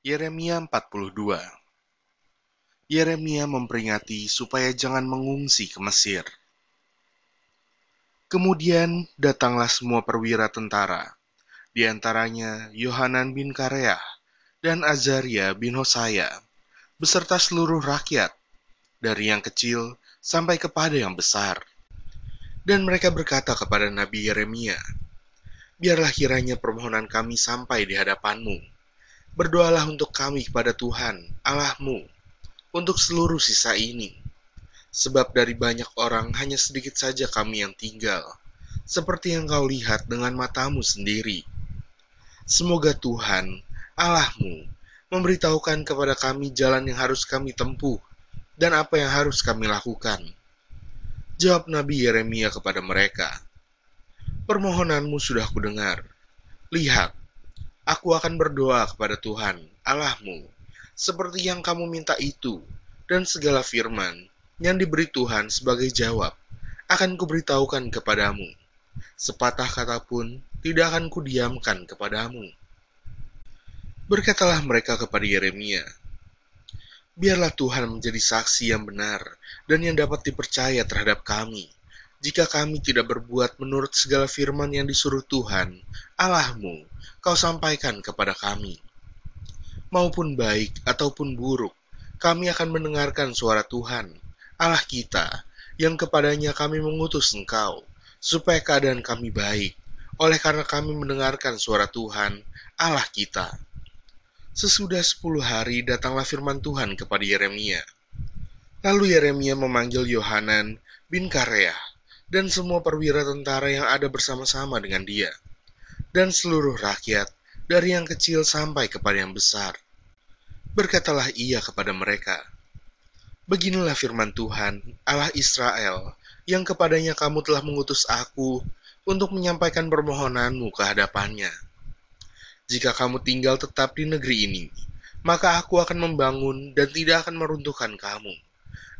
Yeremia 42 Yeremia memperingati supaya jangan mengungsi ke Mesir. Kemudian datanglah semua perwira tentara, di antaranya Yohanan bin Kareah dan Azaria bin Hosaya, beserta seluruh rakyat, dari yang kecil sampai kepada yang besar. Dan mereka berkata kepada Nabi Yeremia, Biarlah kiranya permohonan kami sampai di hadapanmu Berdoalah untuk kami kepada Tuhan, Allahmu, untuk seluruh sisa ini. Sebab dari banyak orang hanya sedikit saja kami yang tinggal, seperti yang kau lihat dengan matamu sendiri. Semoga Tuhan, Allahmu, memberitahukan kepada kami jalan yang harus kami tempuh dan apa yang harus kami lakukan. Jawab Nabi Yeremia kepada mereka, Permohonanmu sudah kudengar. Lihat, Aku akan berdoa kepada Tuhan, Allahmu, seperti yang kamu minta itu, dan segala firman yang diberi Tuhan sebagai jawab, akan kuberitahukan kepadamu. Sepatah kata pun tidak akan kudiamkan kepadamu. Berkatalah mereka kepada Yeremia, Biarlah Tuhan menjadi saksi yang benar dan yang dapat dipercaya terhadap kami, jika kami tidak berbuat menurut segala firman yang disuruh Tuhan, Allahmu, kau sampaikan kepada kami. Maupun baik ataupun buruk, kami akan mendengarkan suara Tuhan, Allah kita, yang kepadanya kami mengutus engkau, supaya keadaan kami baik, oleh karena kami mendengarkan suara Tuhan, Allah kita. Sesudah sepuluh hari datanglah firman Tuhan kepada Yeremia. Lalu Yeremia memanggil Yohanan bin Kareah dan semua perwira tentara yang ada bersama-sama dengan dia, dan seluruh rakyat, dari yang kecil sampai kepada yang besar. Berkatalah ia kepada mereka, Beginilah firman Tuhan, Allah Israel, yang kepadanya kamu telah mengutus aku untuk menyampaikan permohonanmu ke hadapannya. Jika kamu tinggal tetap di negeri ini, maka aku akan membangun dan tidak akan meruntuhkan kamu,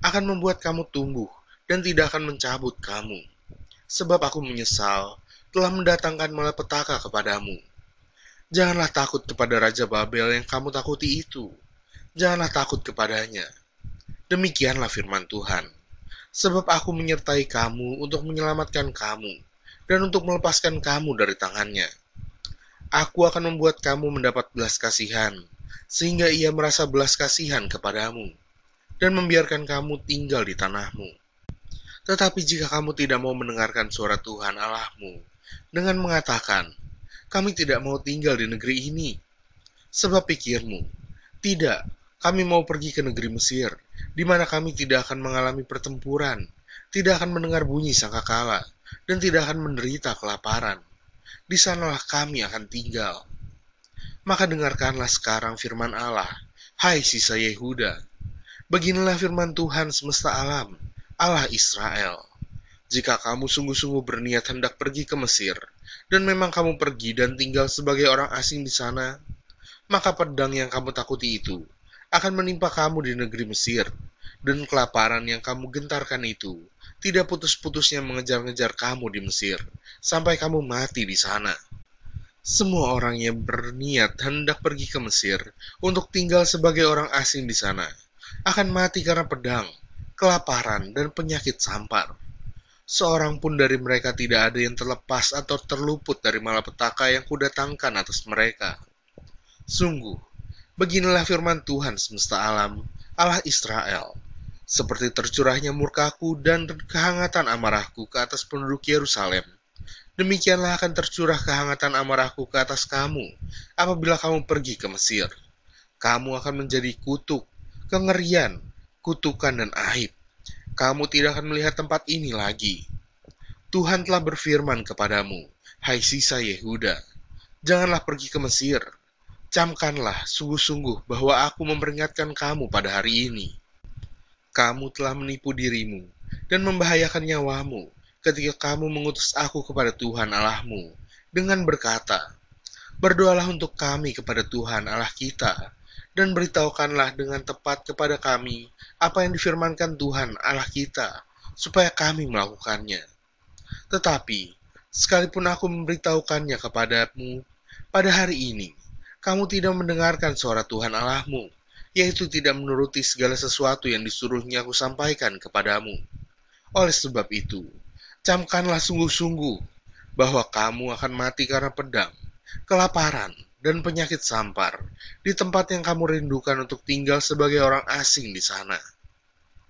akan membuat kamu tumbuh dan tidak akan mencabut kamu. Sebab aku menyesal telah mendatangkan malapetaka kepadamu. Janganlah takut kepada Raja Babel yang kamu takuti itu. Janganlah takut kepadanya. Demikianlah firman Tuhan. Sebab aku menyertai kamu untuk menyelamatkan kamu dan untuk melepaskan kamu dari tangannya. Aku akan membuat kamu mendapat belas kasihan, sehingga ia merasa belas kasihan kepadamu, dan membiarkan kamu tinggal di tanahmu. Tetapi jika kamu tidak mau mendengarkan suara Tuhan Allahmu dengan mengatakan, kami tidak mau tinggal di negeri ini, sebab pikirmu, tidak, kami mau pergi ke negeri Mesir, di mana kami tidak akan mengalami pertempuran, tidak akan mendengar bunyi sangkakala, dan tidak akan menderita kelaparan. Di sanalah kami akan tinggal. Maka dengarkanlah sekarang firman Allah, hai sisa Yehuda. Beginilah firman Tuhan semesta alam, Allah Israel. Jika kamu sungguh-sungguh berniat hendak pergi ke Mesir, dan memang kamu pergi dan tinggal sebagai orang asing di sana, maka pedang yang kamu takuti itu akan menimpa kamu di negeri Mesir, dan kelaparan yang kamu gentarkan itu tidak putus-putusnya mengejar-ngejar kamu di Mesir, sampai kamu mati di sana. Semua orang yang berniat hendak pergi ke Mesir untuk tinggal sebagai orang asing di sana akan mati karena pedang, kelaparan, dan penyakit sampar. Seorang pun dari mereka tidak ada yang terlepas atau terluput dari malapetaka yang kudatangkan atas mereka. Sungguh, beginilah firman Tuhan semesta alam, Allah Israel. Seperti tercurahnya murkaku dan kehangatan amarahku ke atas penduduk Yerusalem, demikianlah akan tercurah kehangatan amarahku ke atas kamu apabila kamu pergi ke Mesir. Kamu akan menjadi kutuk, kengerian, kutukan dan aib. Kamu tidak akan melihat tempat ini lagi. Tuhan telah berfirman kepadamu, hai sisa Yehuda, janganlah pergi ke Mesir. Camkanlah sungguh-sungguh bahwa aku memperingatkan kamu pada hari ini. Kamu telah menipu dirimu dan membahayakan nyawamu ketika kamu mengutus aku kepada Tuhan Allahmu dengan berkata, Berdoalah untuk kami kepada Tuhan Allah kita, dan beritahukanlah dengan tepat kepada kami apa yang difirmankan Tuhan Allah kita, supaya kami melakukannya. Tetapi, sekalipun aku memberitahukannya kepadamu pada hari ini, kamu tidak mendengarkan suara Tuhan Allahmu, yaitu tidak menuruti segala sesuatu yang disuruhnya aku sampaikan kepadamu. Oleh sebab itu, camkanlah sungguh-sungguh bahwa kamu akan mati karena pedang, kelaparan, dan penyakit sampar di tempat yang kamu rindukan untuk tinggal sebagai orang asing di sana